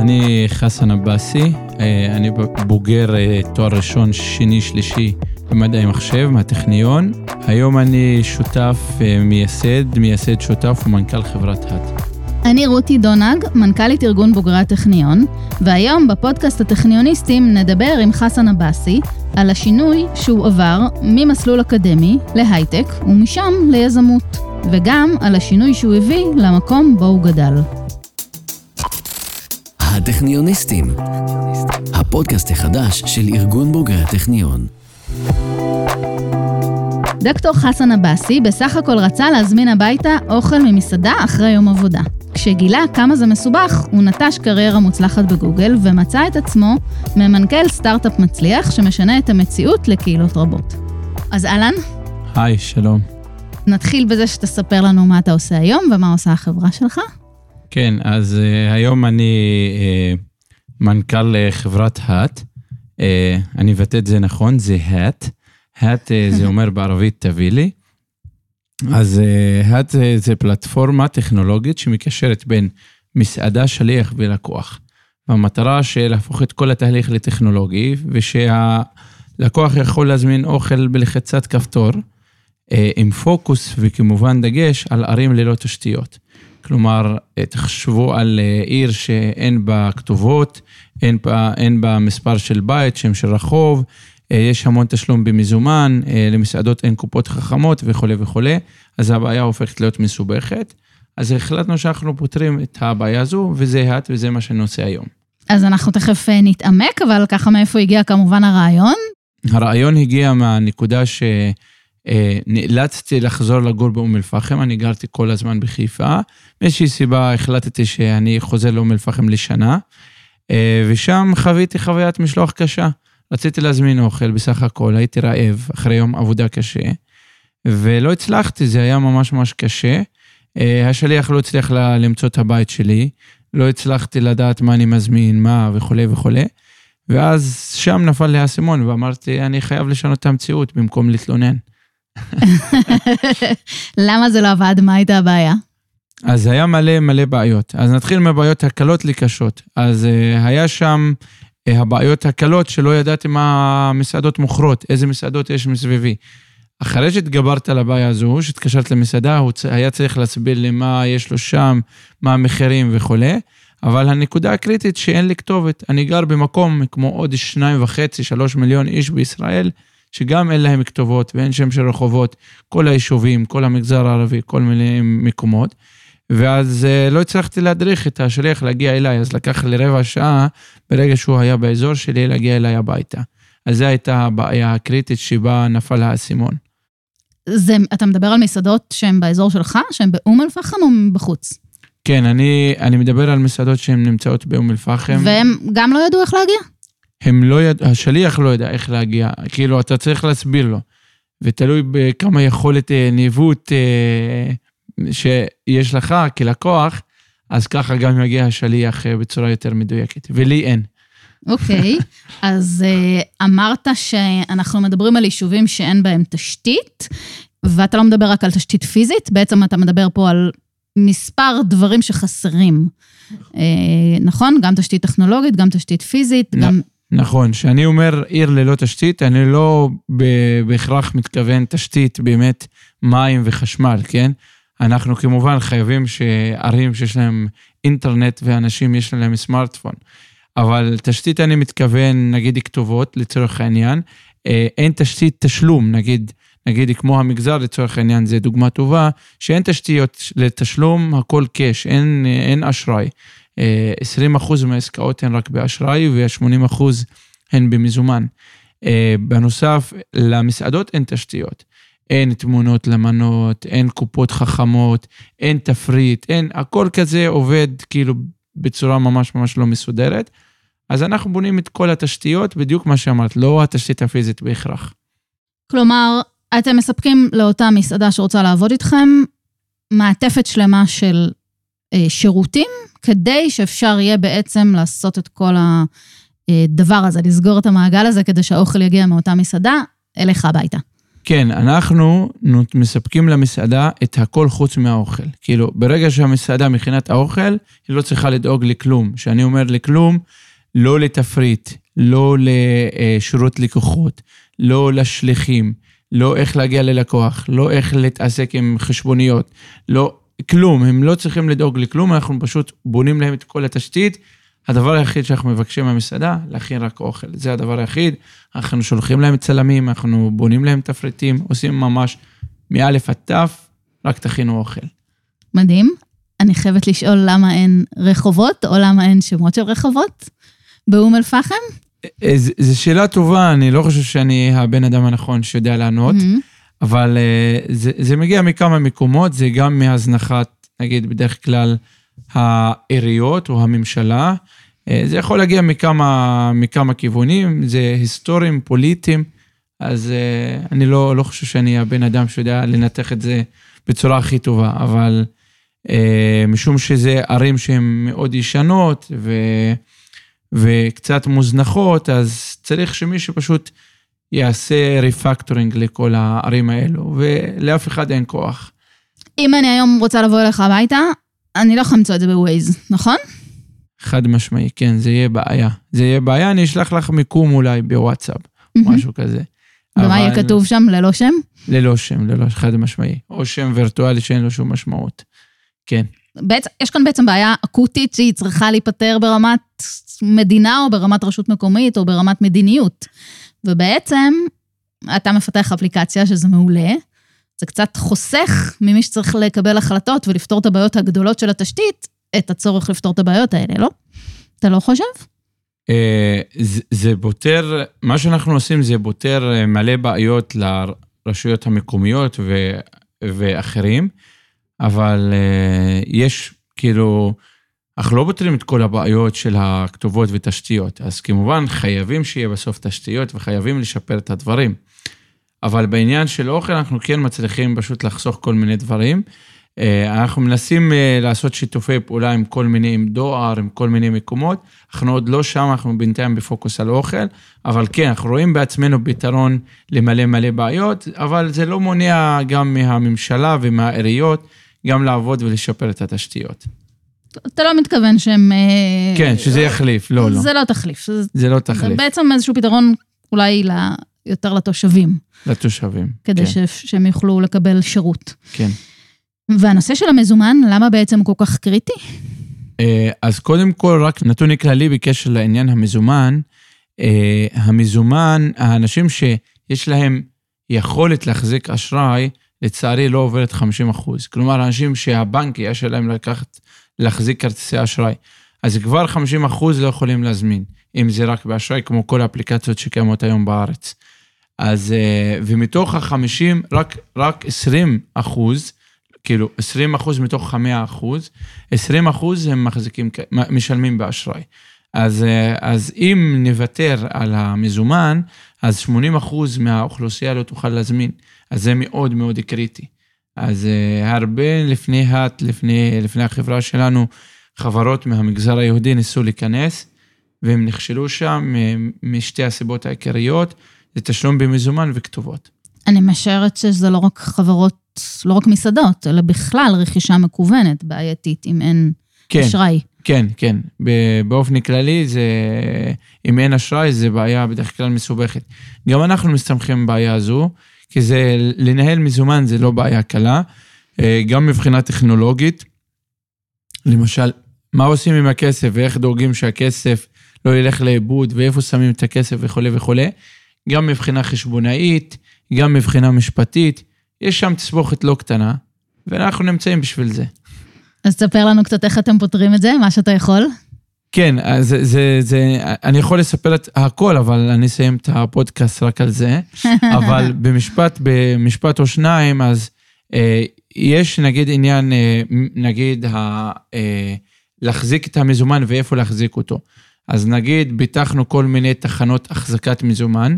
אני חסן עבאסי, אה, אני בוגר אה, תואר ראשון, שני, שלישי במדעי מחשב מהטכניון. היום אני שותף אה, מייסד, מייסד שותף ומנכ"ל חברת האט. אני רותי דונג, מנכ"לית ארגון בוגרי הטכניון, והיום בפודקאסט הטכניוניסטים נדבר עם חסן עבאסי על השינוי שהוא עבר ממסלול אקדמי להייטק ומשם ליזמות, וגם על השינוי שהוא הביא למקום בו הוא גדל. הטכניוניסטים, הפודקאסט החדש של ארגון בוגרי הטכניון. דוקטור חסן עבאסי בסך הכל רצה להזמין הביתה אוכל ממסעדה אחרי יום עבודה. כשגילה כמה זה מסובך, הוא נטש קריירה מוצלחת בגוגל ומצא את עצמו ממנכ"ל סטארט-אפ מצליח שמשנה את המציאות לקהילות רבות. אז אהלן. היי, שלום. נתחיל בזה שתספר לנו מה אתה עושה היום ומה עושה החברה שלך. כן, אז uh, היום אני uh, מנכ"ל uh, חברת האט. Uh, אני אבטא את זה נכון, זה האט. האט uh, זה אומר בערבית תביא לי. אז האט uh, זה פלטפורמה טכנולוגית שמקשרת בין מסעדה, שליח ולקוח. והמטרה של להפוך את כל התהליך לטכנולוגי, ושהלקוח יכול להזמין אוכל בלחיצת כפתור, uh, עם פוקוס וכמובן דגש על ערים ללא תשתיות. כלומר, תחשבו על אה, עיר שאין בה כתובות, אין בה, אין בה מספר של בית, שם של רחוב, אה, יש המון תשלום במזומן, אה, למסעדות אין קופות חכמות וכולי וכולי, אז הבעיה הופכת להיות מסובכת. אז החלטנו שאנחנו פותרים את הבעיה הזו, וזה את, וזה מה שאני עושה היום. אז אנחנו תכף נתעמק, אבל ככה מאיפה הגיע כמובן הרעיון? הרעיון הגיע מהנקודה ש... אה, נאלצתי לחזור לגור באום אל-פחם, אני גרתי כל הזמן בחיפה. מאיזושהי סיבה החלטתי שאני חוזר לאום אל-פחם לשנה, אה, ושם חוויתי חוויית משלוח קשה. רציתי להזמין אוכל בסך הכל, הייתי רעב אחרי יום עבודה קשה, ולא הצלחתי, זה היה ממש ממש קשה. אה, השליח לא הצליח למצוא את הבית שלי, לא הצלחתי לדעת מה אני מזמין, מה וכולי וכולי. ואז שם נפל לי האסימון ואמרתי, אני חייב לשנות את המציאות במקום להתלונן. למה זה לא עבד? מה הייתה הבעיה? אז היה מלא מלא בעיות. אז נתחיל מהבעיות הקלות לקשות. אז uh, היה שם uh, הבעיות הקלות שלא ידעתי מה המסעדות מוכרות, איזה מסעדות יש מסביבי. אחרי שהתגברת על הבעיה הזו, שהתקשרת למסעדה, הוא היה צריך להסביר לי מה יש לו שם, מה המחירים וכולי, אבל הנקודה הקריטית שאין לי כתובת. אני גר במקום כמו עוד שניים וחצי, שלוש מיליון איש בישראל, שגם אין להם כתובות ואין שם של רחובות, כל היישובים, כל המגזר הערבי, כל מיני מקומות. ואז אה, לא הצלחתי להדריך את השליח להגיע אליי, אז לקח לי רבע שעה ברגע שהוא היה באזור שלי להגיע אליי הביתה. אז זו הייתה הבעיה הקריטית שבה נפל האסימון. זה, אתה מדבר על מסעדות שהן באזור שלך, שהן באום אל-פחם או בחוץ? כן, אני, אני מדבר על מסעדות שהן נמצאות באום אל-פחם. והם גם לא ידעו איך להגיע? הם לא יד... השליח לא יודע איך להגיע, כאילו, אתה צריך להסביר לו. ותלוי בכמה יכולת אה, ניווט אה, שיש לך כלקוח, אז ככה גם יגיע השליח אה, בצורה יותר מדויקת, ולי אין. אוקיי, okay, אז אמרת שאנחנו מדברים על יישובים שאין בהם תשתית, ואתה לא מדבר רק על תשתית פיזית, בעצם אתה מדבר פה על מספר דברים שחסרים. נכון? גם תשתית טכנולוגית, גם תשתית פיזית, גם... נכון, כשאני אומר עיר ללא תשתית, אני לא בהכרח מתכוון תשתית באמת מים וחשמל, כן? אנחנו כמובן חייבים שערים שיש להם אינטרנט ואנשים יש להם סמארטפון. אבל תשתית אני מתכוון, נגיד כתובות לצורך העניין, אה, אין תשתית תשלום, נגיד, נגיד כמו המגזר לצורך העניין, זו דוגמה טובה, שאין תשתיות לתשלום, הכל קאש, אין, אין אשראי. 20% מהעסקאות הן רק באשראי ו-80% הן במזומן. אה, בנוסף, למסעדות אין תשתיות. אין תמונות למנות, אין קופות חכמות, אין תפריט, אין, הכל כזה עובד כאילו בצורה ממש ממש לא מסודרת. אז אנחנו בונים את כל התשתיות, בדיוק מה שאמרת, לא התשתית הפיזית בהכרח. כלומר, אתם מספקים לאותה מסעדה שרוצה לעבוד איתכם מעטפת שלמה של שירותים כדי שאפשר יהיה בעצם לעשות את כל הדבר הזה, לסגור את המעגל הזה כדי שהאוכל יגיע מאותה מסעדה אליך הביתה. כן, אנחנו מספקים למסעדה את הכל חוץ מהאוכל. כאילו, ברגע שהמסעדה מכינה את האוכל, היא לא צריכה לדאוג לכלום. כשאני אומר לכלום, לא לתפריט, לא לשירות לקוחות, לא לשליחים, לא איך להגיע ללקוח, לא איך להתעסק עם חשבוניות, לא, כלום, הם לא צריכים לדאוג לכלום, אנחנו פשוט בונים להם את כל התשתית. הדבר היחיד שאנחנו מבקשים מהמסעדה, להכין רק אוכל. זה הדבר היחיד. אנחנו שולחים להם צלמים, אנחנו בונים להם תפריטים, עושים ממש מאלף עד תף, רק תכינו אוכל. מדהים. אני חייבת לשאול למה אין רחובות, או למה אין שמות של רחובות באום אל-פחם? אה, ז- זו שאלה טובה, אני לא חושב שאני הבן אדם הנכון שיודע לענות, מהמם. אבל אה, זה, זה מגיע מכמה מקומות, זה גם מהזנחת, נגיד, בדרך כלל העיריות או הממשלה. אה, זה יכול להגיע מכמה, מכמה כיוונים, זה היסטוריים, פוליטיים, אז אה, אני לא, לא חושב שאני הבן אדם שיודע לנתח את זה בצורה הכי טובה, אבל משום שזה ערים שהן מאוד ישנות ו, וקצת מוזנחות, אז צריך שמישהו פשוט יעשה refactoring לכל הערים האלו, ולאף אחד אין כוח. אם אני היום רוצה לבוא אליך הביתה, אני לא יכולה למצוא את זה בווייז, נכון? חד משמעי, כן, זה יהיה בעיה. זה יהיה בעיה, אני אשלח לך מיקום אולי בוואטסאפ, משהו כזה. ומה יהיה כתוב שם ללא שם? ללא שם, ללא חד משמעי. או שם וירטואלי שאין לו שום משמעות. כן. בעצם, יש כאן בעצם בעיה אקוטית שהיא צריכה להיפתר ברמת מדינה או ברמת רשות מקומית או ברמת מדיניות. ובעצם, אתה מפתח אפליקציה שזה מעולה, זה קצת חוסך ממי שצריך לקבל החלטות ולפתור את הבעיות הגדולות של התשתית, את הצורך לפתור את הבעיות האלה, לא? אתה לא חושב? אה, זה- פותר, מה שאנחנו עושים זה פותר אה, מלא בעיות לרשויות המקומיות ו, ואחרים, אבל אה, יש כאילו, אנחנו לא פותרים את כל הבעיות של הכתובות ותשתיות, אז כמובן חייבים שיהיה בסוף תשתיות וחייבים לשפר את הדברים. אבל בעניין של אוכל אנחנו כן מצליחים פשוט לחסוך כל מיני דברים. אה, אנחנו מנסים אה, לעשות שיתופי פעולה עם כל מיני, עם דואר, עם כל מיני מקומות. אנחנו עוד לא שם, אנחנו בינתיים בפוקוס על אוכל, אבל כן, אנחנו רואים בעצמנו פתרון למלא מלא בעיות, אבל זה לא מונע גם מהממשלה ומהעיריות גם לעבוד ולשפר את התשתיות. אתה לא מתכוון שהם... אה, כן, שזה יחליף, לא, לא. זה לא תחליף. זה, זה לא זה תחליף בעצם איזשהו פתרון אולי. יותר לתושבים, לתושבים. כדי כן, ש... שהם יוכלו לקבל שירות. כן. והנושא של המזומן, למה בעצם הוא כל כך קריטי? אה, אז קודם כל, רק נתון כללי בקשר לעניין המזומן. אה, המזומן, האנשים שיש להם יכולת להחזיק אשראי, לצערי לא עוברת 50 אחוז. כלומר, אנשים שהבנק יש להם לקחת, להחזיק כרטיסי אשראי. אז כבר 50 אחוז לא יכולים להזמין, אם זה רק באשראי, כמו כל האפליקציות שקיימות היום בארץ. אז, אה, ומתוך ה-50, רק, רק 20 אחוז, כאילו 20 אחוז מתוך ה-100 אחוז, 20 אחוז הם מחזיקים, משלמים באשראי. אז, אה, אז אם נוותר על המזומן, אז 80 אחוז מהאוכלוסייה לא תוכל להזמין. אז זה מאוד מאוד קריטי. אז אה, הרבה לפני האט, לפני, לפני החברה שלנו, חברות מהמגזר היהודי ניסו להיכנס, והם נכשלו שם אה, משתי הסיבות העיקריות, זה תשלום במזומן וכתובות. אני משערת שזה לא רק חברות, לא רק מסעדות, אלא בכלל רכישה מקוונת בעייתית, אם אין כן, אשראי. כן, כן. באופן כללי, זה, אם אין אשראי, זה בעיה בדרך כלל מסובכת. גם אנחנו מסתמכים בבעיה הזו, כי זה, לנהל מזומן זה לא בעיה קלה. אה, גם מבחינה טכנולוגית, למשל, מה עושים עם הכסף ואיך דואגים שהכסף לא ילך לאיבוד ואיפה שמים את הכסף וכולי וכולי. גם מבחינה חשבונאית, גם מבחינה משפטית, יש שם תסבוכת לא קטנה, ואנחנו נמצאים בשביל זה. אז תספר לנו קצת איך אתם פותרים את זה, מה שאתה יכול. כן, אז זה, זה, זה, אני יכול לספר את הכל, אבל אני אסיים את הפודקאסט רק על זה. אבל במשפט, במשפט או שניים, אז אה, יש נגיד עניין, אה, נגיד, ה, אה, להחזיק את המזומן ואיפה להחזיק אותו. אז נגיד, פיתחנו כל מיני תחנות החזקת מזומן,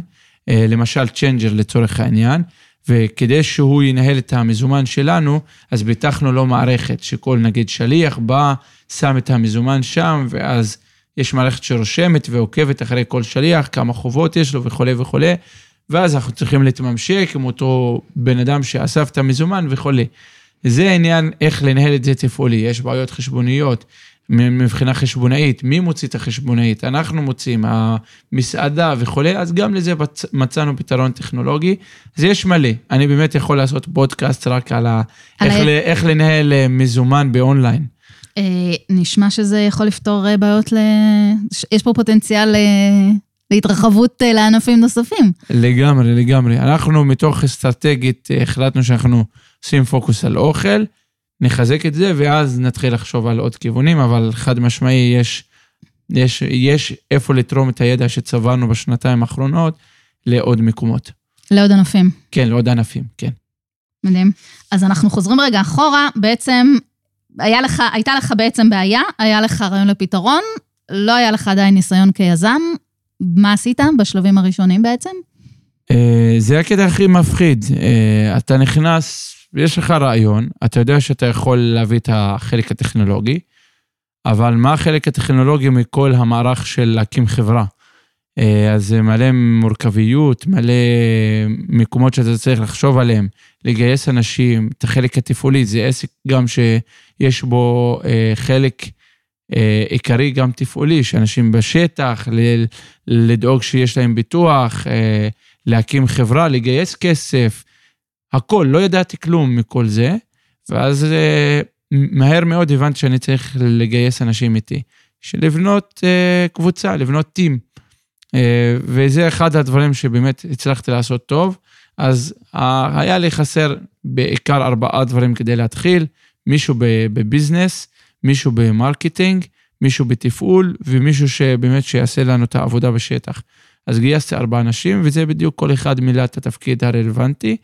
אה, למשל changer לצורך העניין, וכדי שהוא ינהל את המזומן שלנו, אז פיתחנו לו מערכת, שכל נגיד שליח בא, שם את המזומן שם, ואז יש מערכת שרושמת ועוקבת אחרי כל שליח, כמה חובות יש לו וכולי וכולי, ואז אנחנו צריכים להתממשק עם אותו בן אדם שאסף את המזומן וכולי. זה עניין איך לנהל את זה תפעולי, יש בעיות חשבוניות. מבחינה חשבונאית, מי מוציא את החשבונאית? אנחנו מוצאים, המסעדה וכולי, אז גם לזה מצאנו פתרון טכנולוגי. אז יש מלא, אני באמת יכול לעשות פודקאסט רק על, ה... על איך, ה... ל... איך לנהל אה, מזומן באונליין. אה, נשמע שזה יכול לפתור אה, בעיות ל... יש פה פוטנציאל להתרחבות לענפים נוספים. לגמרי, לגמרי. אנחנו מתוך אסטרטגית החלטנו שאנחנו עושים פוקוס על אוכל. נחזק את זה, ואז נתחיל לחשוב על עוד כיוונים, אבל חד משמעי, יש, יש, יש איפה לתרום את הידע שצברנו בשנתיים האחרונות לעוד מקומות. לעוד ענפים. כן, לעוד ענפים, כן. מדהים. אז אנחנו חוזרים רגע אחורה, בעצם היה לך, הייתה לך בעצם בעיה, היה לך רעיון לפתרון, לא היה לך עדיין ניסיון כיזם, מה עשית בשלבים הראשונים בעצם? אה, זה הקטע הכי מפחיד. אה, אתה נכנס ויש לך רעיון, אתה יודע שאתה יכול להביא את החלק הטכנולוגי, אבל מה החלק הטכנולוגי מכל המערך של להקים חברה? אה, אז זה מלא מורכביות, מלא מקומות שאתה צריך לחשוב עליהם, לגייס אנשים, את החלק התפעולי, זה עסק גם שיש בו אה, חלק אה, עיקרי גם תפעולי, שאנשים בשטח, לדאוג שיש להם ביטוח, להקים חברה, לגייס כסף, הכל, לא ידעתי כלום מכל זה, ואז אה, מהר מאוד הבנתי שאני צריך לגייס אנשים איתי. לבנות אה, קבוצה, לבנות טים. אה, וזה אחד הדברים שבאמת הצלחתי לעשות טוב. אז היה לי חסר בעיקר ארבעה דברים כדי להתחיל, מישהו בביזנס, מישהו ב marketing, מישהו בתפעול ומישהו שבאמת שיעשה לנו את העבודה בשטח. אז גייסתי ארבעה אנשים, וזה בדיוק כל אחד מילא את התפקיד הרלוונטי.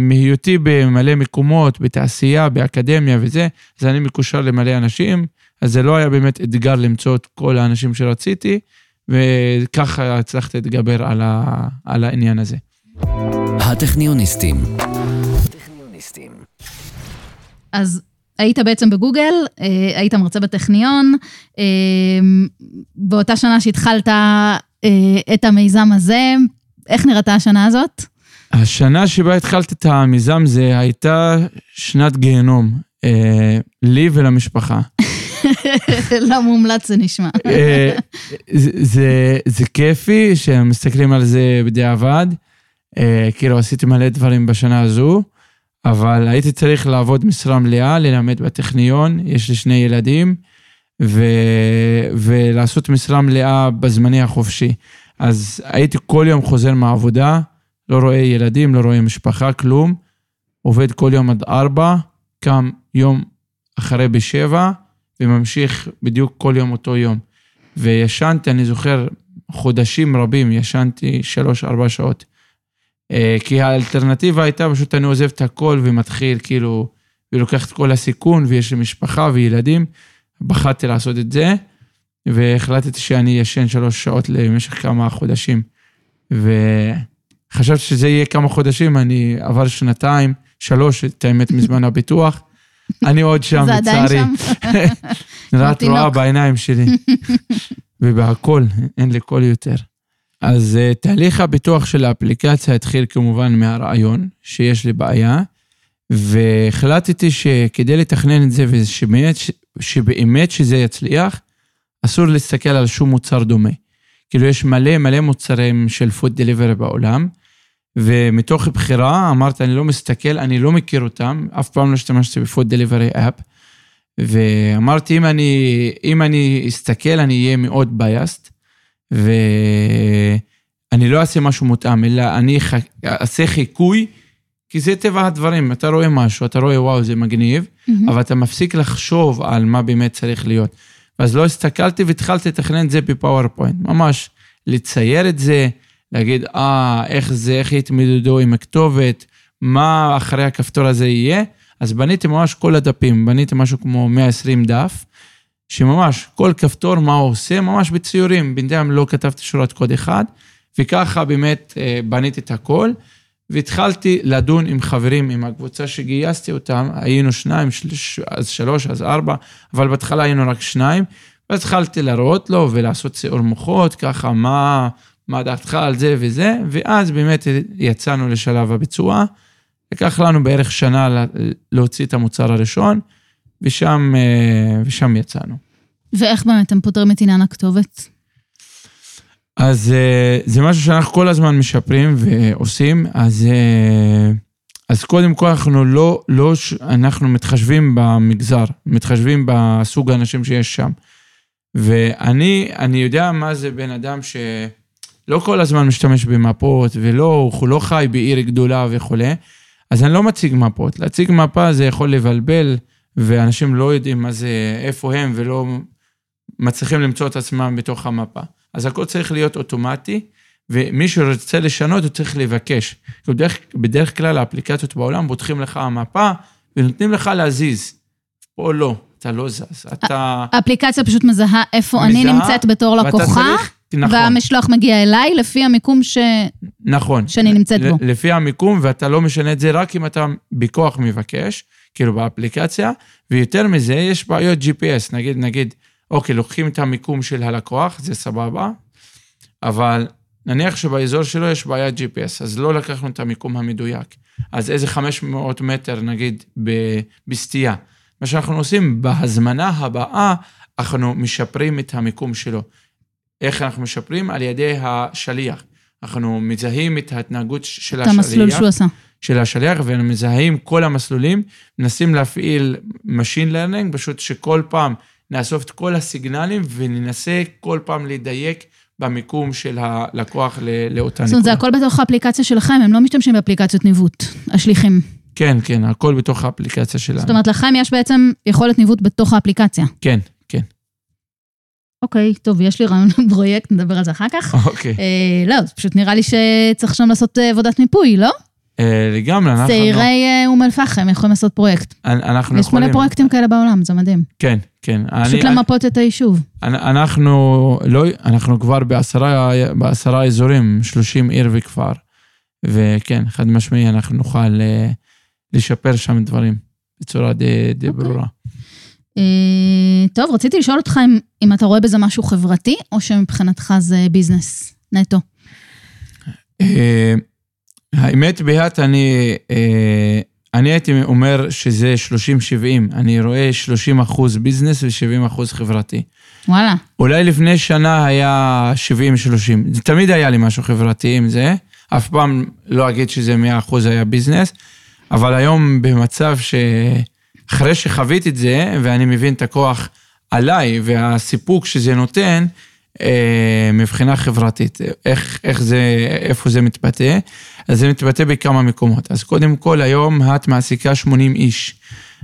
מהיותי במלא מקומות, בתעשייה, באקדמיה וזה, אז אני מקושר למלא אנשים, אז זה לא היה באמת אתגר למצוא את כל האנשים שרציתי, וככה הצלחתי להתגבר על, ה, על העניין הזה. הטכניוניסטים. אז היית בעצם בגוגל, אה, היית מרצה בטכניון, אה, באותה שנה שהתחלת אה, את המיזם הזה, איך נראתה השנה הזאת? השנה שבה התחלתי את המיזם זה הייתה שנת גיהנום, אה, לי ולמשפחה. לא מומלץ זה נשמע. אה, זה, זה, זה כיפי שמסתכלים על זה בדיעבד. אה, כאילו עשיתי מלא דברים בשנה הזו, אבל הייתי צריך לעבוד משרה מלאה, ללמד בטכניון, יש לי שני ילדים, ו, ולעשות משרה מלאה בזמני החופשי. אז הייתי כל יום חוזר מהעבודה, לא רואה ילדים, לא רואה משפחה, כלום. עובד כל יום עד ארבע, קם יום אחרי בשבע, וממשיך בדיוק כל יום אותו יום. וישנתי, אני זוכר, חודשים רבים, ישנתי שלוש-ארבע שעות. אה, כי האלטרנטיבה הייתה פשוט אני עוזב את הכל ומתחיל כאילו, ולוקח את כל הסיכון, ויש לי משפחה וילדים. בחרתי לעשות את זה. והחלטתי שאני ישן שלוש שעות למשך כמה חודשים. וחשבתי שזה יהיה כמה חודשים, אני עבר שנתיים, שלוש, את האמת, מזמן הביטוח. אני עוד שם, לצערי. נראית רואה בעיניים שלי. ובהכל, אין לי קול יותר. אז uh, תהליך הפיתוח של האפליקציה התחיל כמובן מהרעיון, שיש לי בעיה, והחלטתי שכדי לתכנן את זה, ושבאמת שבאמת שזה יצליח, אסור להסתכל על שום מוצר דומה. כאילו, יש מלא מלא מוצרים של food delivery בעולם, ומתוך בחירה אמרתי, אני לא מסתכל, אני לא מכיר אותם, אף פעם לא השתמשתי ב food delivery app, ואמרתי, אם אני, אם אני אסתכל, אני אהיה מאוד biased, ואני לא אעשה משהו מותאם, אלא אני ח... אעשה חיקוי, כי זה טבע הדברים, אתה רואה משהו, אתה רואה, וואו, זה מגניב, mm-hmm. אבל אתה מפסיק לחשוב על מה באמת צריך להיות. ואז לא הסתכלתי והתחלתי לתכנן את זה בפאורפוינט, ממש לצייר את זה, להגיד, אה, איך זה, איך יתמודדו עם הכתובת, מה אחרי הכפתור הזה יהיה. אז בניתי ממש כל הדפים, בניתי משהו כמו 120 דף, שממש כל כפתור, מה הוא עושה, ממש בציורים. בינתיים לא כתבתי שורת קוד אחד, וככה באמת אה, בניתי את הכל. והתחלתי לדון עם חברים, עם הקבוצה שגייסתי אותם, היינו שניים, שלוש, אז שלוש, אז ארבע, אבל בהתחלה היינו רק שניים, ואז התחלתי להראות לו ולעשות סיעור מוחות, ככה מה, מה דעתך על זה וזה, ואז באמת יצאנו לשלב הביצוע. לקח לנו בערך שנה לה- להוציא את המוצר הראשון, ושם, אה, ושם יצאנו. ואיך באמת אתם פותרים את עניין הכתובת? אז אה, זה משהו שאנחנו כל הזמן משפרים ועושים, אז, אה, אז קודם כל אנחנו לא, לא, אנחנו מתחשבים במגזר, מתחשבים בסוג האנשים שיש שם. ואני אני יודע מה זה בן אדם שלא כל הזמן משתמש במפות, ולא, הוא לא חי בעיר גדולה וכולי, אז אני לא מציג מפות. להציג מפה זה יכול לבלבל, ואנשים לא יודעים מה זה, איפה הם, ולא מצליחים למצוא את עצמם בתוך המפה. אז הכל צריך להיות אוטומטי, ומי שרוצה לשנות, הוא צריך לבקש. בדרך, בדרך כלל האפליקציות בעולם פותחים לך המפה ונותנים לך להזיז. פה לא, אתה לא זז. אתה... האפליקציה פשוט מזהה איפה אני מזהה, נמצאת בתור לקוחה, צריך- נכון, והמשלוח מגיע אליי לפי המיקום ש... נכון. שאני נמצאת בו. לפי המיקום, ואתה לא משנה את זה רק אם אתה בכוח מבקש, כאילו באפליקציה, ויותר מזה, יש בעיות GPS, נגיד, נגיד, אוקיי, לוקחים את המיקום של הלקוח, זה סבבה, אבל נניח שבאזור שלו יש בעיית GPS, אז לא לקחנו את המיקום המדויק. אז איזה 500 מטר, נגיד, ב- בסטייה. מה שאנחנו עושים, בהזמנה הבאה, אנחנו משפרים את המיקום שלו. איך אנחנו משפרים? על ידי השליח. אנחנו מזהים את ההתנהגות של את המסלול השליח, שהוא עשה. של השליח, ומזהים כל המסלולים, מנסים להפעיל Machine Learning, פשוט שכל פעם נאסוף את כל הסיגנלים וננסה כל פעם לדייק במיקום של הלקוח לאותה זאת אומרת, זה נקודה. הכל בתוך האפליקציה שלכם, הם לא משתמשים באפליקציות ניווט, השליחים. כן, כן, הכל בתוך האפליקציה שלנו. זאת אומרת, לכם יש בעצם יכולת ניווט בתוך האפליקציה. כן, כן. אוקיי, טוב, יש לי רעיון לפרויקט, נדבר על זה אחר כך. אוקיי. אה, לא, פשוט נראה לי שצריך שם לעשות אה, עבודת מיפוי, לא? אה, לגמרי, אנחנו... צעירי אה, אום אל-פחם יכולים לעשות פרויקט. אנחנו יש יכולים. מלא פרויקטים כאלה בעולם, זה מדהים. כן, כן. פשוט אני- למפות את היישוב. אנ- אנחנו לא, אנחנו כבר בעשרה, בעשרה אזורים, 30 עיר וכפר. וכן, חד משמעי, אנחנו נוכל אה, לשפר שם דברים בצורה די, די אוקיי. ברורה. טוב, רציתי לשאול אותך אם, אם אתה רואה בזה משהו חברתי, או שמבחינתך זה ביזנס נטו. האמת, בהת, אני, אה, אני הייתי אומר שזה 30-70. אני רואה 30 אחוז ביזנס ו-70 אחוז חברתי. וואלה. אולי לפני שנה היה 70-30. זה תמיד היה לי משהו חברתי עם זה. אף פעם לא אגיד שזה 100% היה ביזנס, אבל היום במצב שאחרי שחוויתי את זה, ואני מבין את הכוח עליי והסיפוק שזה נותן, מבחינה חברתית, איך, איך זה, איפה זה מתבטא? אז זה מתבטא בכמה מקומות. אז קודם כל, היום את מעסיקה 80 איש.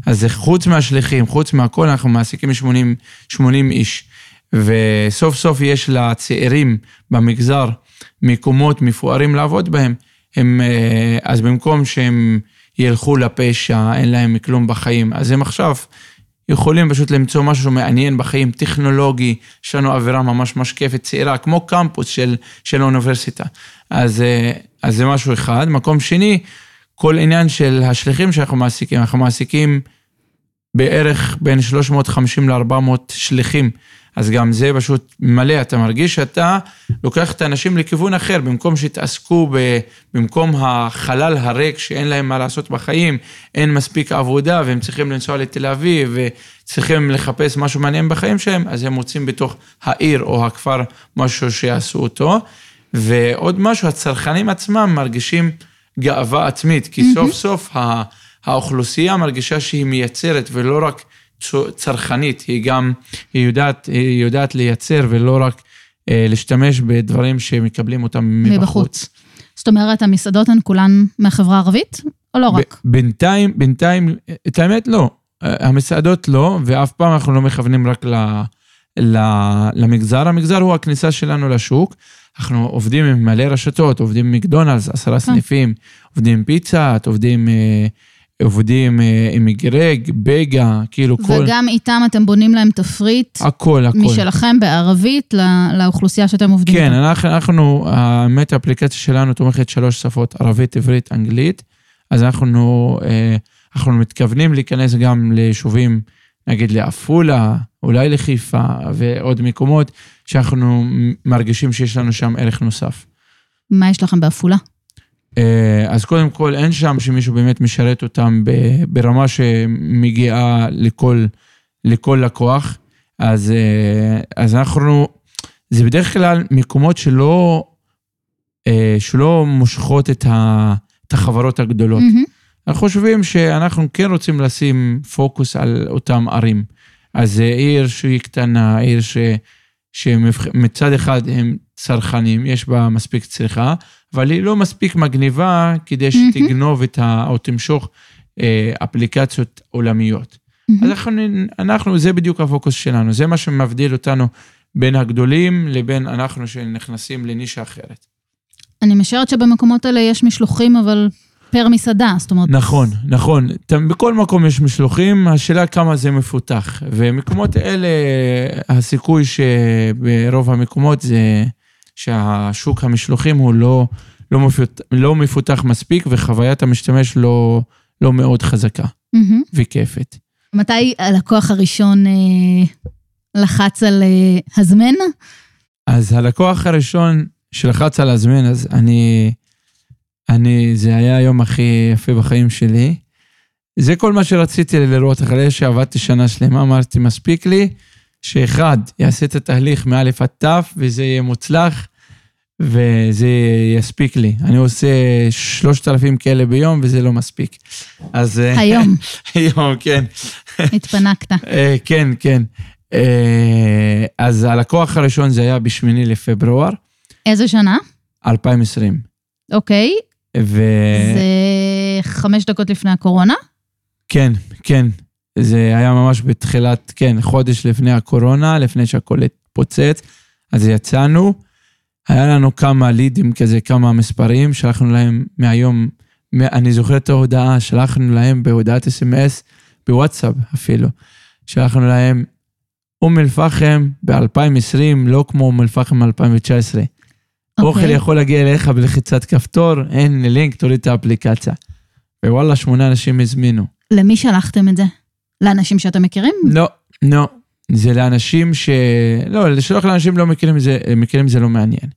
אז חוץ מהשליחים, חוץ מהכל, אנחנו מעסיקים 80, 80 איש. וסוף סוף יש לצעירים במגזר מקומות מפוארים לעבוד בהם. הם, אה, אז במקום שהם ילכו לפשע, אין להם כלום בחיים, אז הם עכשיו יכולים פשוט למצוא משהו מעניין בחיים, טכנולוגי, יש לנו אווירה ממש משקפת, צעירה, כמו קמפוס של, של האוניברסיטה. אז, אה, אז זה משהו אחד. מקום שני, כל עניין של השליחים שאנחנו מעסיקים, אנחנו מעסיקים בערך בין 350 ל-400 שליחים. אז גם זה פשוט מלא, אתה מרגיש שאתה לוקח את האנשים לכיוון אחר, במקום שיתעסקו ב... במקום החלל הריק שאין להם מה לעשות בחיים, אין מספיק עבודה והם צריכים לנסוע לתל אביב וצריכים לחפש משהו מעניין בחיים שלהם, אז הם מוצאים בתוך העיר או הכפר משהו שיעשו אותו. ועוד משהו, הצרכנים עצמם מרגישים גאווה עצמית, כי מהמם. סוף סוף ה... האוכלוסייה מרגישה שהיא מייצרת ולא רק צרכנית, היא גם, היא יודעת, היא יודעת לייצר ולא רק אה, להשתמש בדברים שמקבלים אותם מבחוץ. מבחוץ. זאת אומרת, המסעדות הן כולן מהחברה הערבית, או לא רק? בינתיים, בינתיים, את האמת לא. אה, המסעדות לא, ואף פעם אנחנו לא מכוונים רק ל, ל, למגזר. המגזר הוא הכניסה שלנו לשוק. אנחנו עובדים עם מלא רשתות, עובדים עם מקדונלדס, עשרה סניפים, עובדים עם פיצה, עובדים, אה, עובדים אה, עם גרג, בגה, כאילו כל, וגם איתם אתם בונים להם תפריט הכל, הכל. משלכם בערבית ל- לאוכלוסייה שאתם עובדים כן, איתה. אנחנו, אנחנו, האמת האפליקציה שלנו תומכת שלוש שפות, ערבית, עברית, אנגלית, אז אנחנו, אה, אנחנו מתכוונים להיכנס גם ליישובים, נגיד לעפולה, אולי לחיפה ועוד מקומות שאנחנו מרגישים שיש לנו שם ערך נוסף. מה יש לכם בעפולה? אה, אז קודם כל, אין שם שמישהו באמת משרת אותם ברמה שמגיעה לכל, לכל לקוח. אז, אה, אז אנחנו, זה בדרך כלל מקומות שלא, אה, שלא מושכות את, ה, את החברות הגדולות. מהמם. אנחנו חושבים שאנחנו כן רוצים לשים פוקוס על אותם ערים. אז זה עיר שהיא קטנה, עיר ש, שמצד אחד הם צרכנים, יש בה מספיק צריכה, אבל היא לא מספיק מגניבה כדי שתגנוב את ה... או תמשוך אה, אפליקציות עולמיות. אז אנחנו, אנחנו, זה בדיוק הפוקוס שלנו, זה מה שמבדיל אותנו בין הגדולים לבין אנחנו שנכנסים לנישה אחרת. אני משערת שבמקומות האלה יש משלוחים, אבל פר מסעדה, זאת אומרת... נכון, נכון. בכל מקום יש משלוחים, השאלה כמה זה מפותח. ומקומות אלה, הסיכוי שברוב המקומות זה שהשוק המשלוחים הוא לא, לא, מפותח, לא מפותח מספיק וחוויית המשתמש לא, לא מאוד חזקה מהמם. וכיפת. מתי הלקוח הראשון אה, לחץ על אה, הזמן? אז הלקוח הראשון שלחץ על הזמן, אז אני, אני, זה היה היום הכי יפה בחיים שלי. זה כל מה שרציתי לראות אחרי שעבדתי שנה שלמה, אמרתי, מספיק לי שאחד יעשה את התהליך מא' עד ת' וזה יהיה מוצלח וזה יספיק לי. אני עושה שלושת אלפים כאלה ביום וזה לא מספיק. אז... אה, היום היום, כן. התפנקת. אה, כן, כן. אה, אז הלקוח הראשון זה היה בשמיני לפברואר איזה שנה? 2020. אוקיי, וכן, זה חמש דקות לפני הקורונה? כן, זה היה ממש בתחילת, כן, חודש לפני הקורונה, לפני שהכל התפוצץ, אז יצאנו. היה לנו כמה לידים כזה, כמה מספרים, שלחנו להם מהיום, אני זוכר את ההודעה, שלחנו להם בהודעת אס.אם.אס, בוואטסאפ אפילו. שלחנו להם, אום אל-פחם ב-2020, לא כמו אום אל-פחם 2019. אוכל אוקיי. יכול להגיע אליך בלחיצת כפתור, אין לינק, תוריד את האפליקציה. ווואלה, שמונה אנשים הזמינו. למי שלחתם את זה? לאנשים שאתם מכירים? לא, לא. זה לאנשים ש... לא, לשלוח לאנשים לא מכירים זה, מכירים זה לא מעניין.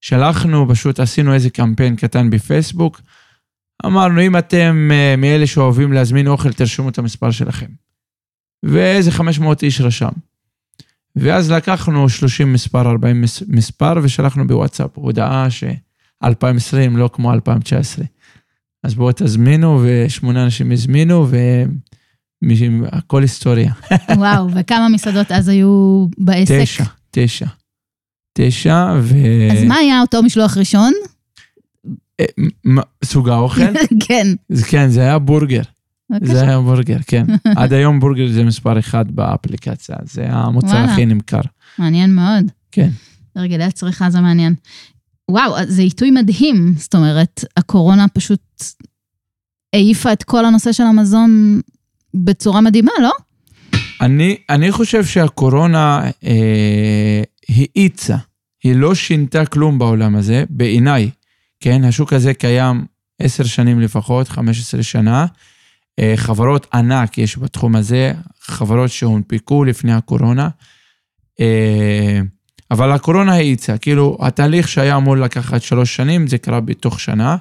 שלחנו, פשוט עשינו איזה קמפיין קטן בפייסבוק. אמרנו, אם אתם אה, מאלה שאוהבים להזמין אוכל, תרשמו את המספר שלכם. ואיזה 500 איש רשם. ואז לקחנו 30 מספר, 40 מס- מספר, ושלחנו בוואטסאפ הודעה ש-2020 לא כמו 2019. אז בואו תזמינו, ושמונה אנשים הזמינו, והכל היסטוריה. וואו, וכמה מסעדות אז היו בעסק? תשע, תשע. תשע, ו... אז מה היה אותו משלוח ראשון? אה, סוג האוכל? כן. כן, זה היה בורגר. זה בבקשה. היה בורגר, כן. עד היום בורגר זה מספר אחד באפליקציה, זה המוצר. הכי נמכר. מעניין מאוד. כן. הרגלי הצריכה זה מעניין. וואו, זה עיתוי מדהים. זאת אומרת, הקורונה פשוט העיפה את כל הנושא של המזון בצורה מדהימה, לא? אני, אני חושב שהקורונה אה, האיצה, היא לא שינתה כלום בעולם הזה, בעיניי, כן? השוק הזה קיים עשר שנים לפחות, 15 שנה. אה, חברות ענק יש בתחום הזה, חברות שהונפקו לפני הקורונה. אה, אבל הקורונה האיצה, כאילו, התהליך שהיה אמור לקחת שלוש שנים, זה קרה בתוך שנה.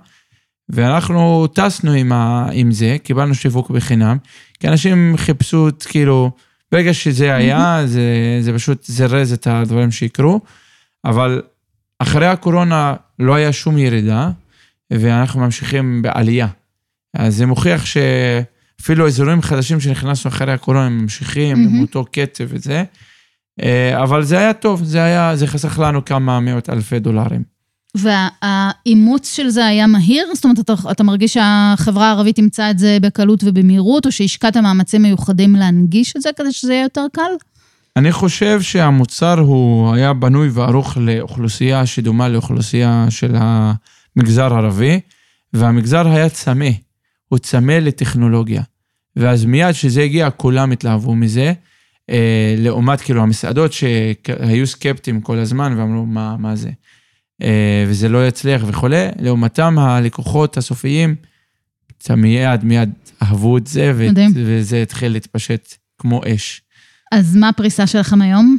ואנחנו טסנו עם, ה, עם זה, קיבלנו שיווק בחינם, כי אנשים חיפשו, כאילו, ברגע שזה היה, זה, זה פשוט זרז את הדברים שיקרו, אבל אחרי הקורונה לא היה שום ירידה, ואנחנו ממשיכים בעלייה. אז זה מוכיח שאפילו אזורים חדשים שנכנסנו אחרי הקורונה, הם ממשיכים עם מהמם. אותו קצב וזה, אה, אבל זה היה טוב, זה היה, זה חסך לנו כמה מאות אלפי דולרים. והאימוץ של זה היה מהיר? זאת אומרת, אתה, אתה מרגיש שהחברה הערבית תמצא את זה בקלות ובמהירות, או שהשקעת מאמצים מיוחדים להנגיש את זה כדי שזה יהיה יותר קל? אני חושב שהמוצר הוא היה בנוי וערוך לאוכלוסייה שדומה לאוכלוסייה של המגזר הערבי, והמגזר היה צמא, הוא צמא לטכנולוגיה. ואז מיד כשזה הגיע, כולם התלהבו מזה, אה, לעומת כאילו המסעדות שהיו סקפטיים כל הזמן ואמרו, מה, מה זה? אה, וזה לא יצליח וכולי, לעומתם הלקוחות הסופיים, מיד מיד אהבו את זה, ו-. וזה התחיל להתפשט כמו אש. אז מה הפריסה שלכם היום?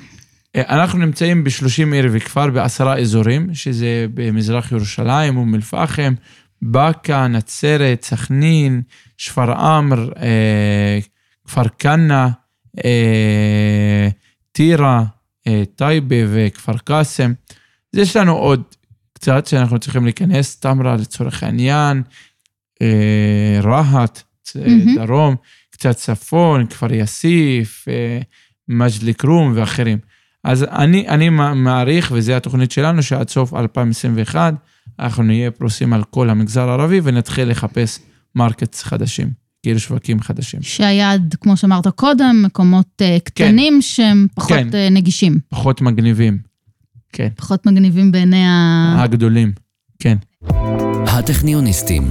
אנחנו נמצאים ב-30 עיר וכפר בעשרה אזורים, שזה במזרח ירושלים, אום אל-פחם, באקה, נצרת, סכנין, שפרעם, אה, כפר כנא, אה, טירה, אה, טייבה וכפר קאסם. אז יש לנו עוד קצת שאנחנו צריכים להיכנס, תמרה לצורך העניין, אה, רהט, mm-hmm. דרום, קצת צפון, כפר יאסיף, אה, מג'ד אל-כרום ואחרים. אז אני, אני מע- מעריך, וזו התוכנית שלנו, שעד סוף 2021 אנחנו נהיה פרוסים על כל המגזר הערבי ונתחיל לחפש markets חדשים, כאילו שווקים חדשים. שהיעד, כמו שאמרת קודם, מקומות אה, קטנים שהם פחות כן. אה, נגישים, פחות מגניבים, כן, פחות מגניבים בעיני ה... הגדולים, כן. הטכניוניסטים.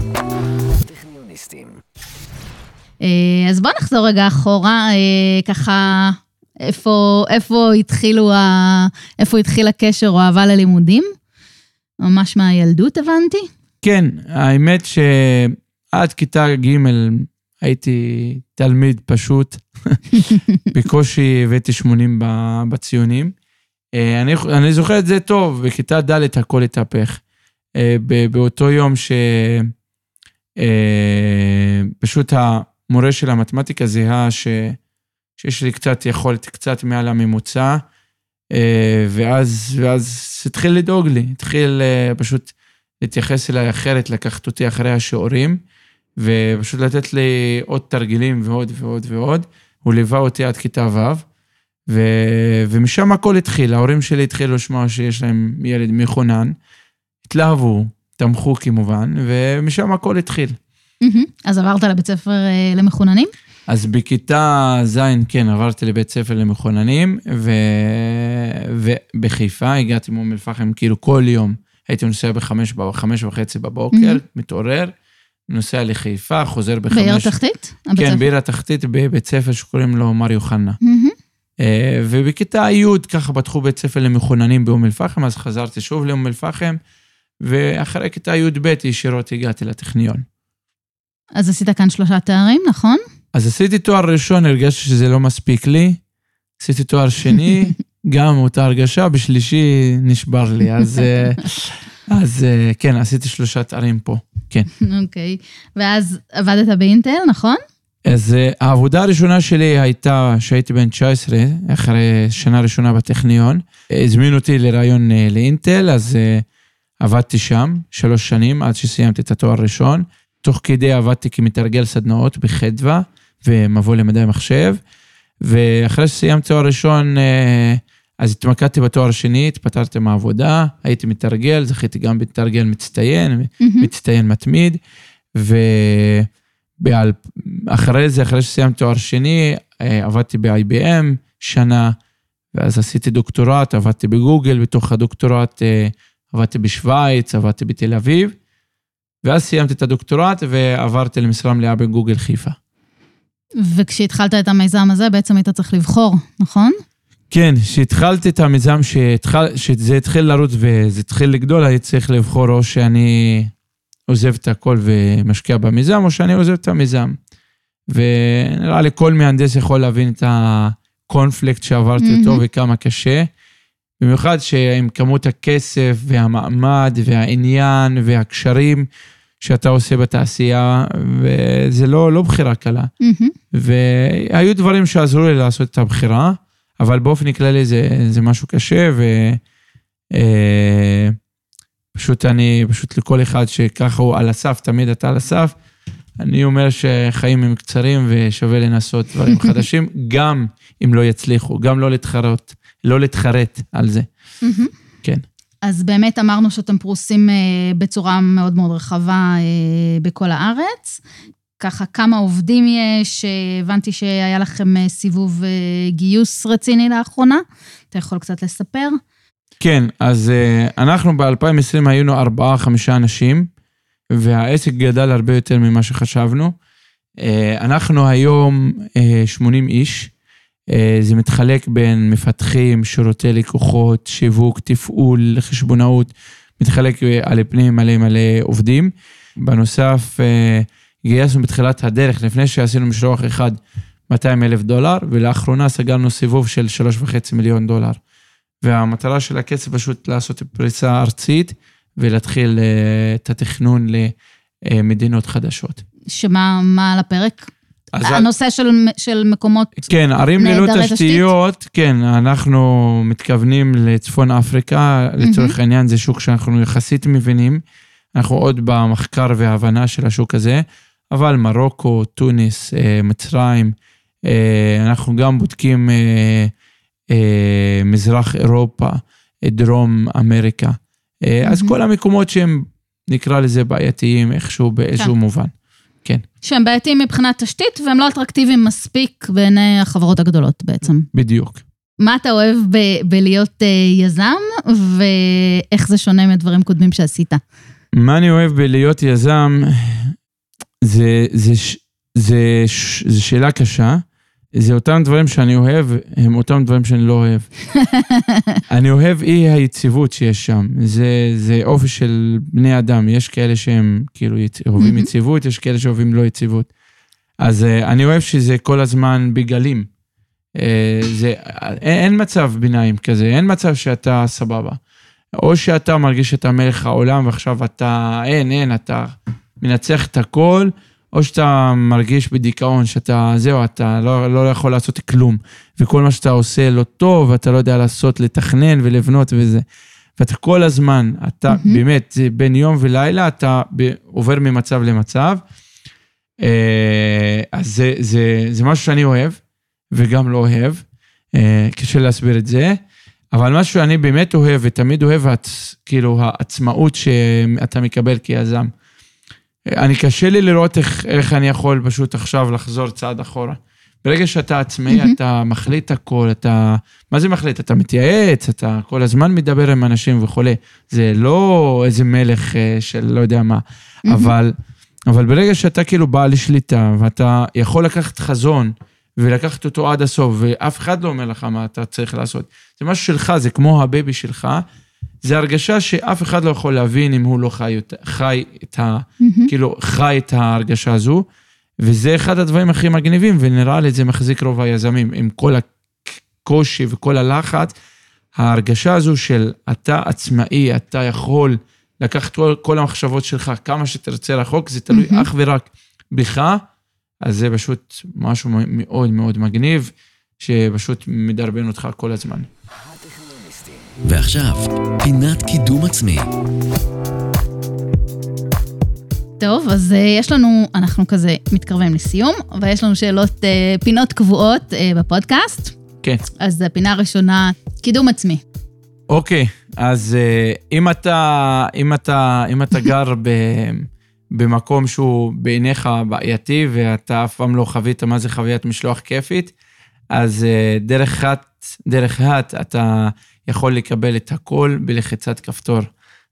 אה, אז בוא נחזור רגע אחורה, אה, ככה, איפה, איפה התחילו ה... איפה התחיל הקשר או אהבה ללימודים? ממש מהילדות הבנתי. כן, האמת שעד כיתה ג' הייתי תלמיד פשוט, בקושי הבאתי 80 ב- בציונים. אה, אני, אני זוכר את זה טוב, בכיתה ד' הכל התהפך. אה, באותו יום ש... אה, המורה של המתמטיקה זיהה ש... שיש לי קצת יכולת, קצת מעל הממוצע, ואז, ואז התחיל לדאוג לי, התחיל אה, פשוט להתייחס אליי אחרת, לקחת אותי אחרי השיעורים, ופשוט לתת לי עוד תרגילים ועוד ועוד ועוד. הוא ליווה אותי עד כיתה ו', ו... ומשם הכל התחיל. ההורים שלי התחילו לשמוע שיש להם ילד מחונן, התלהבו, תמכו כמובן, ומשם הכל התחיל. אז עברת לבית ספר אה, למחוננים? אז בכיתה ז', כן, עברתי לבית ספר למחוננים, ו... ובחיפה הגעתי מאום אל-פחם, כאילו כל יום הייתי נוסע בחמש, בחמש וחצי בבוקר, מהמם. מתעורר, נוסע לחיפה, חוזר בחמש. בעיר התחתית? כן. בעיר התחתית, בבית ספר שקוראים לו מר יוחנה. אה, ובכיתה י' ככה פתחו בית ספר למחוננים באום אל-פחם, אז חזרתי שוב לאום אל-פחם, ואחרי כיתה י"ב ישירות הגעתי לטכניון. אז עשית כאן שלושה תארים, נכון? אז עשיתי תואר ראשון, הרגשתי שזה לא מספיק לי. עשיתי תואר שני, גם אותה הרגשה, בשלישי נשבר לי. אז, אה, אז אה, כן, עשיתי שלושה תארים פה, כן. אוקיי. ואז עבדת באינטל, נכון? אז אה, העבודה הראשונה שלי הייתה כשהייתי בן 19, אחרי שנה ראשונה בטכניון. הזמינו אותי לראיון לאינטל, אז עבדתי שם שלוש שנים עד שסיימתי את התואר הראשון. תוך כדי עבדתי כמתרגל סדנאות בחדווה ומבוא למדעי מחשב. ואחרי שסיימתי תואר ראשון, אה, אז התמקדתי בתואר השני, התפטרתי מהעבודה, הייתי מתרגל, זכיתי גם בתרגל מצטיין, מהמם. מצטיין מתמיד, ואחרי זה, אחרי שסיימתי תואר שני, אה, עבדתי ב-IBM שנה, ואז עשיתי דוקטורט, עבדתי בגוגל, בתוך הדוקטורט אה, עבדתי בשוויץ, עבדתי בתל אביב, ואז סיימתי את הדוקטורט ועברתי למשרה מלאה בגוגל חיפה. וכשהתחלת את המיזם הזה, בעצם היית צריך לבחור, נכון? כן, כשהתחלתי את המיזם, שהתחל, שזה התחיל לרוץ וזה התחיל לגדול, הייתי צריך לבחור או שאני עוזב את הכל ומשקיע במיזם, או שאני עוזב את המיזם. ונראה לי כל מהנדס יכול להבין את הקונפליקט שעברתי מהמם. אותו וכמה קשה. במיוחד שעם כמות הכסף והמעמד והעניין והקשרים שאתה עושה בתעשייה, וזה לא, לא בחירה קלה. מהמם. והיו דברים שעזרו לי לעשות את הבחירה, אבל באופן כללי זה, זה משהו קשה, ופשוט אני, פשוט לכל אחד שככה הוא על הסף, תמיד אתה על הסף, אני אומר שחיים הם קצרים ושווה לנסות דברים חדשים, גם אם לא יצליחו, גם לא להתחרות, לא להתחרט על זה. כן. אז באמת אמרנו שאתם פרוסים אה, בצורה מאוד מאוד רחבה אה, בכל הארץ. ככה, כמה עובדים יש? אה, הבנתי שהיה לכם אה, סיבוב אה, גיוס רציני לאחרונה. אתה יכול קצת לספר? כן, אז uh, אנחנו ב-2020 היינו ארבעה, חמישה אנשים, והעסק גדל הרבה יותר ממה שחשבנו. אנחנו היום uh, 80 איש. זה מתחלק בין מפתחים, שירותי לקוחות, שיווק, תפעול, חשבונאות, מתחלק אה, על פני מלא מלא עובדים. בנוסף, גייסנו בתחילת הדרך, לפני שעשינו משלוח אחד, 200 אלף דולר, ולאחרונה סגרנו סיבוב של 3.5 מיליון דולר. והמטרה של הכסף פשוט לעשות פריסה ארצית ולהתחיל אה, את התכנון למדינות חדשות. שמה מה על הפרק? הנושא של, של מקומות... כן, ערים ללא תשתיות, כן, אנחנו מתכוונים לצפון אפריקה, לצורך העניין זה שוק שאנחנו יחסית מבינים, אנחנו עוד במחקר והבנה של השוק הזה, אבל מרוקו, תוניס, אה, מצרים, אה, אנחנו גם בודקים אה, מזרח אירופה, דרום אמריקה. אז. כל המקומות שהם, נקרא לזה בעייתיים איכשהו, באיזשהו כן. מובן. כן, שהם בעייתיים מבחינת תשתית והם לא אטרקטיביים מספיק בעיני החברות הגדולות בעצם. בדיוק. מה אתה אוהב ב- בלהיות אה, יזם, ואיך זה שונה מדברים קודמים שעשית? מה אני אוהב בלהיות יזם, זה, זה, זה, ש- זה שאלה קשה. זה אותם דברים שאני אוהב, הם אותם דברים שאני לא אוהב. אני אוהב אי היציבות שיש שם. זה, זה אופי של בני אדם. יש כאלה שהם כאילו. אוהבים. יציבות, יש כאלה שאוהבים לא יציבות. אז אה, אני אוהב שזה כל הזמן בגלים. אה, זה, אין, אין מצב ביניים כזה, אין מצב שאתה סבבה. או שאתה מרגיש שאתה מלך העולם ועכשיו אתה, אין, אין, אתה מנצח את הכל, או שאתה מרגיש בדיכאון שאתה, זהו, אתה לא, לא יכול לעשות כלום. וכל מה שאתה עושה לא טוב, ואתה לא יודע לעשות, לתכנן ולבנות וזה. ואתה כל הזמן, אתה מהמם. באמת, בין יום ולילה, אתה עובר ממצב למצב. אה, אז זה, זה, זה משהו שאני אוהב, וגם לא אוהב. אה, קשה להסביר את זה. אבל משהו שאני באמת אוהב, ותמיד אוהב, את, כאילו, העצמאות שאתה מקבל כיזם. אני קשה לי לראות איך, איך אני יכול פשוט עכשיו לחזור צעד אחורה. ברגע שאתה עצמאי, mm-hmm. אתה מחליט הכל, אתה... מה זה מחליט? אתה מתייעץ, אתה כל הזמן מדבר עם אנשים וכולי. זה לא איזה מלך אה, של לא יודע מה. mm-hmm. אבל, אבל ברגע שאתה כאילו בעל שליטה, ואתה יכול לקחת חזון, ולקחת אותו עד הסוף, ואף אחד לא אומר לך מה אתה צריך לעשות. זה משהו שלך, זה כמו ה baby שלך. זה הרגשה שאף אחד לא יכול להבין אם הוא לא חי, חי את ה... mm-hmm. כאילו, חי את ההרגשה הזו, וזה אחד הדברים הכי מגניבים, ונראה לי זה מחזיק רוב היזמים, עם כל הקושי וכל הלחץ, ההרגשה הזו של אתה עצמאי, אתה יכול לקחת כל, כל המחשבות שלך כמה שתרצה רחוק, זה תלוי מהמם. אך ורק בך, אז זה פשוט משהו מאוד מאוד מגניב, שפשוט מדרבן אותך כל הזמן. ועכשיו, פינת קידום עצמי. טוב, אז uh, יש לנו, אנחנו כזה מתקרבים לסיום, ויש לנו שאלות, uh, פינות קבועות uh, בפודקאסט. כן. אז הפינה הראשונה, קידום עצמי. אוקיי, אז אה, אם אתה, אם אתה, אם אתה גר ב, במקום שהוא בעיניך בעייתי, ואתה אף פעם לא חווית מה זה חוויית משלוח כיפית, אז אה, דרך האט, דרך האט אתה יכול לקבל את הכל בלחיצת כפתור.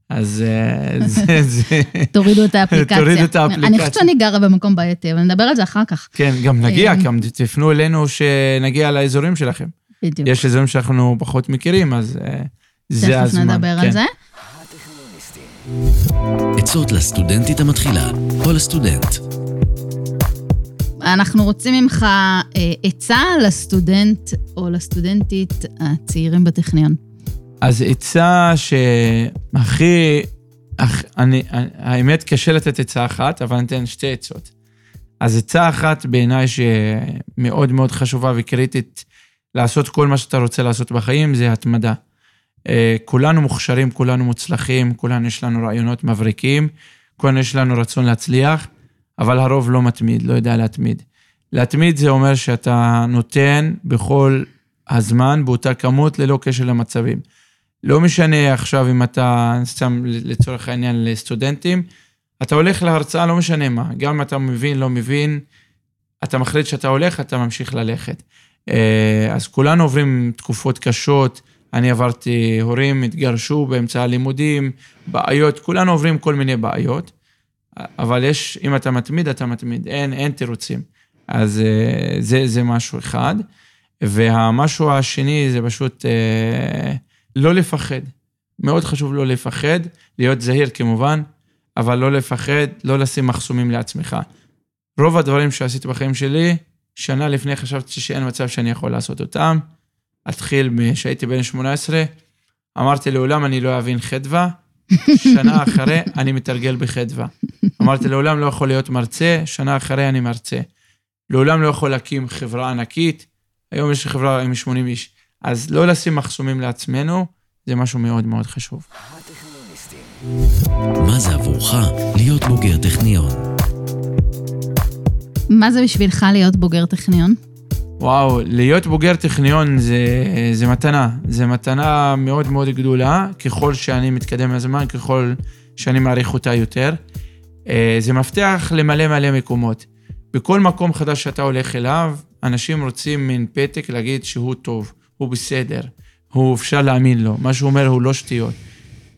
אז אה, זה, זה, תורידו את האפליקציה. תורידו את האפליקציה. אני חושבת שאני גרה במקום בעייתי, אבל נדבר על זה אחר כך. כן, גם נגיע, אה. גם תפנו אלינו שנגיע לאזורים שלכם. בדיוק. יש אזורים שאנחנו פחות מכירים, אז אה, זה תכף הזמן. נדבר כן. על זה. עצות לסטודנטית המתחילה או לסטודנט. אנחנו רוצים ממך אה, עצה לסטודנט או לסטודנטית הצעירים בטכניון. אז עצה שהכי, אני, האמת קשה לתת עצה אחת, אבל אני אתן שתי עצות. אז עצה אחת בעיניי שמאוד מאוד חשובה וקריטית לעשות כל מה שאתה רוצה לעשות בחיים, זה התמדה. אה, כולנו מוכשרים, כולנו מוצלחים, כולנו יש לנו רעיונות מבריקים, כולנו יש לנו רצון להצליח, אבל הרוב לא מתמיד, לא יודע להתמיד. להתמיד זה אומר שאתה נותן בכל הזמן, באותה כמות, ללא קשר למצבים. לא משנה עכשיו אם אתה, סתם לצורך העניין לסטודנטים, אתה הולך להרצאה, לא משנה מה, גם אם אתה מבין, לא מבין, אתה מחליט שאתה הולך, אתה ממשיך ללכת. אה, אז כולנו עוברים תקופות קשות, אני עברתי, הורים התגרשו באמצע הלימודים, בעיות, כולנו עוברים כל מיני בעיות, אבל יש, אם אתה מתמיד, אתה מתמיד, אין, אין תירוצים. אז אה, זה, זה משהו אחד. והמשהו השני זה פשוט אה, לא לפחד. מאוד חשוב לא לפחד, להיות זהיר כמובן, אבל לא לפחד, לא לשים מחסומים לעצמך. רוב הדברים שעשיתי בחיים שלי, שנה לפני חשבתי שאין מצב שאני יכול לעשות אותם, אתחיל כשהייתי בן 18, אמרתי לעולם אני לא אבין חדווה, שנה אחרי אני מתרגל בחדווה. אמרתי לעולם לא יכול להיות מרצה, שנה אחרי אני מרצה. לעולם לא יכול להקים חברה ענקית, היום יש חברה עם 80 איש. אז לא לשים מחסומים לעצמנו, זה משהו מאוד מאוד חשוב. מה זה עבורך להיות בוגר טכניון? מה זה בשבילך להיות בוגר טכניון? וואו, להיות בוגר טכניון זה, זה מתנה. זה מתנה מאוד מאוד גדולה, ככל שאני מתקדם מהזמן, ככל שאני מעריך אותה יותר. אה, זה מפתח למלא מלא מקומות. בכל מקום חדש שאתה הולך אליו, אנשים רוצים מין פתק להגיד שהוא טוב, הוא בסדר, הוא אפשר להאמין לו, מה שהוא אומר הוא לא שטויות.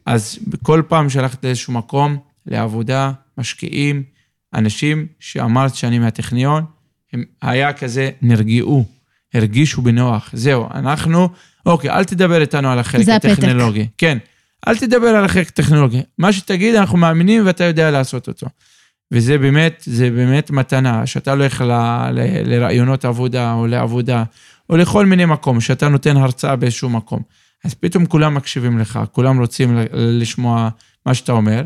אז בכל פעם שהלכת לאיזשהו מקום, לעבודה, משקיעים, אנשים שאמרת שאני מהטכניון, הם היה כזה, נרגעו, הרגישו בנוח. זהו, אנחנו, אוקיי, אל תדבר איתנו על החלק הטכנולוגי. הפתק. כן, אל תדבר על החלק הטכנולוגי. מה שתגיד, אנחנו מאמינים ואתה יודע לעשות אותו. וזה באמת, זה באמת מתנה, שאתה הולך ל, ל, לרעיונות עבודה או לעבודה, או לכל מיני מקום, שאתה נותן הרצאה באיזשהו מקום. אז פתאום כולם מקשיבים לך, כולם רוצים לשמוע מה שאתה אומר,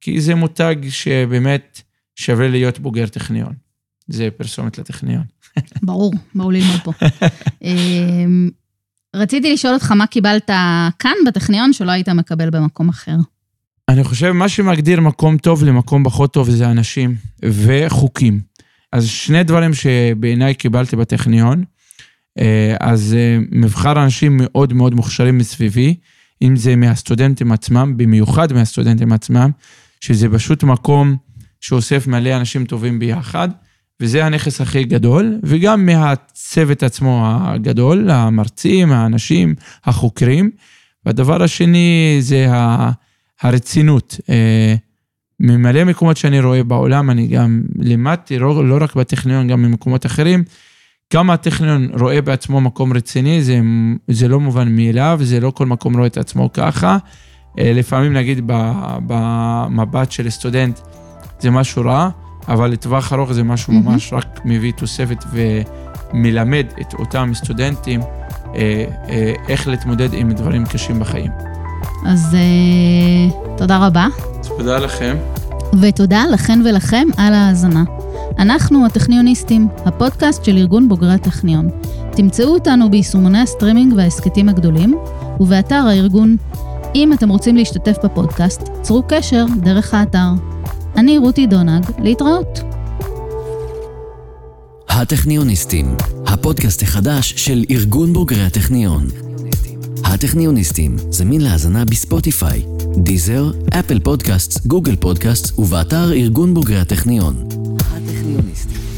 כי זה מותג שבאמת שווה להיות בוגר טכניון. זה פרסומת לטכניון. ברור, באו ללמוד פה. רציתי לשאול אותך מה קיבלת כאן בטכניון שלא היית מקבל במקום אחר. אני חושב, מה שמגדיר מקום טוב למקום פחות טוב זה אנשים וחוקים. אז שני דברים שבעיניי קיבלתי בטכניון, אה, אז אה, מבחר אנשים מאוד מאוד מוכשרים מסביבי, אם זה מהסטודנטים עצמם, במיוחד מהסטודנטים עצמם, שזה פשוט מקום שאוסף מלא אנשים טובים ביחד, וזה הנכס הכי גדול, וגם מהצוות עצמו הגדול, המרצים, האנשים, החוקרים. והדבר השני זה הרצינות. אה, ממלא מקומות שאני רואה בעולם, אני גם לימדתי, לא, לא רק בטכניון, גם במקומות אחרים, כמה הטכניון רואה בעצמו מקום רציני, זה, זה לא מובן מאליו, זה לא כל מקום רואה את עצמו ככה. אה, לפעמים נגיד במבט של סטודנט זה משהו רע, אבל לטווח ארוך זה משהו. ממש רק מביא תוספת ומלמד את אותם סטודנטים אה, אה, איך להתמודד עם דברים קשים בחיים. אז אה, תודה רבה. תודה לכם. ותודה לכן ולכם על ההאזנה. אנחנו הטכניוניסטים, הפודקאסט של ארגון בוגרי הטכניון. תמצאו אותנו ביישומוני הסטרימינג וההסכתים הגדולים, ובאתר הארגון. אם אתם רוצים להשתתף בפודקאסט, צרו קשר דרך האתר. אני רותי דונג, להתראות. הטכניוניסטים, הפודקאסט החדש של ארגון בוגרי הטכניון. הטכניוניסטים, זמין להאזנה בספוטיפיי, דיזר, אפל פודקאסט, גוגל פודקאסט ובאתר ארגון בוגרי הטכניון. הטכניוניסטים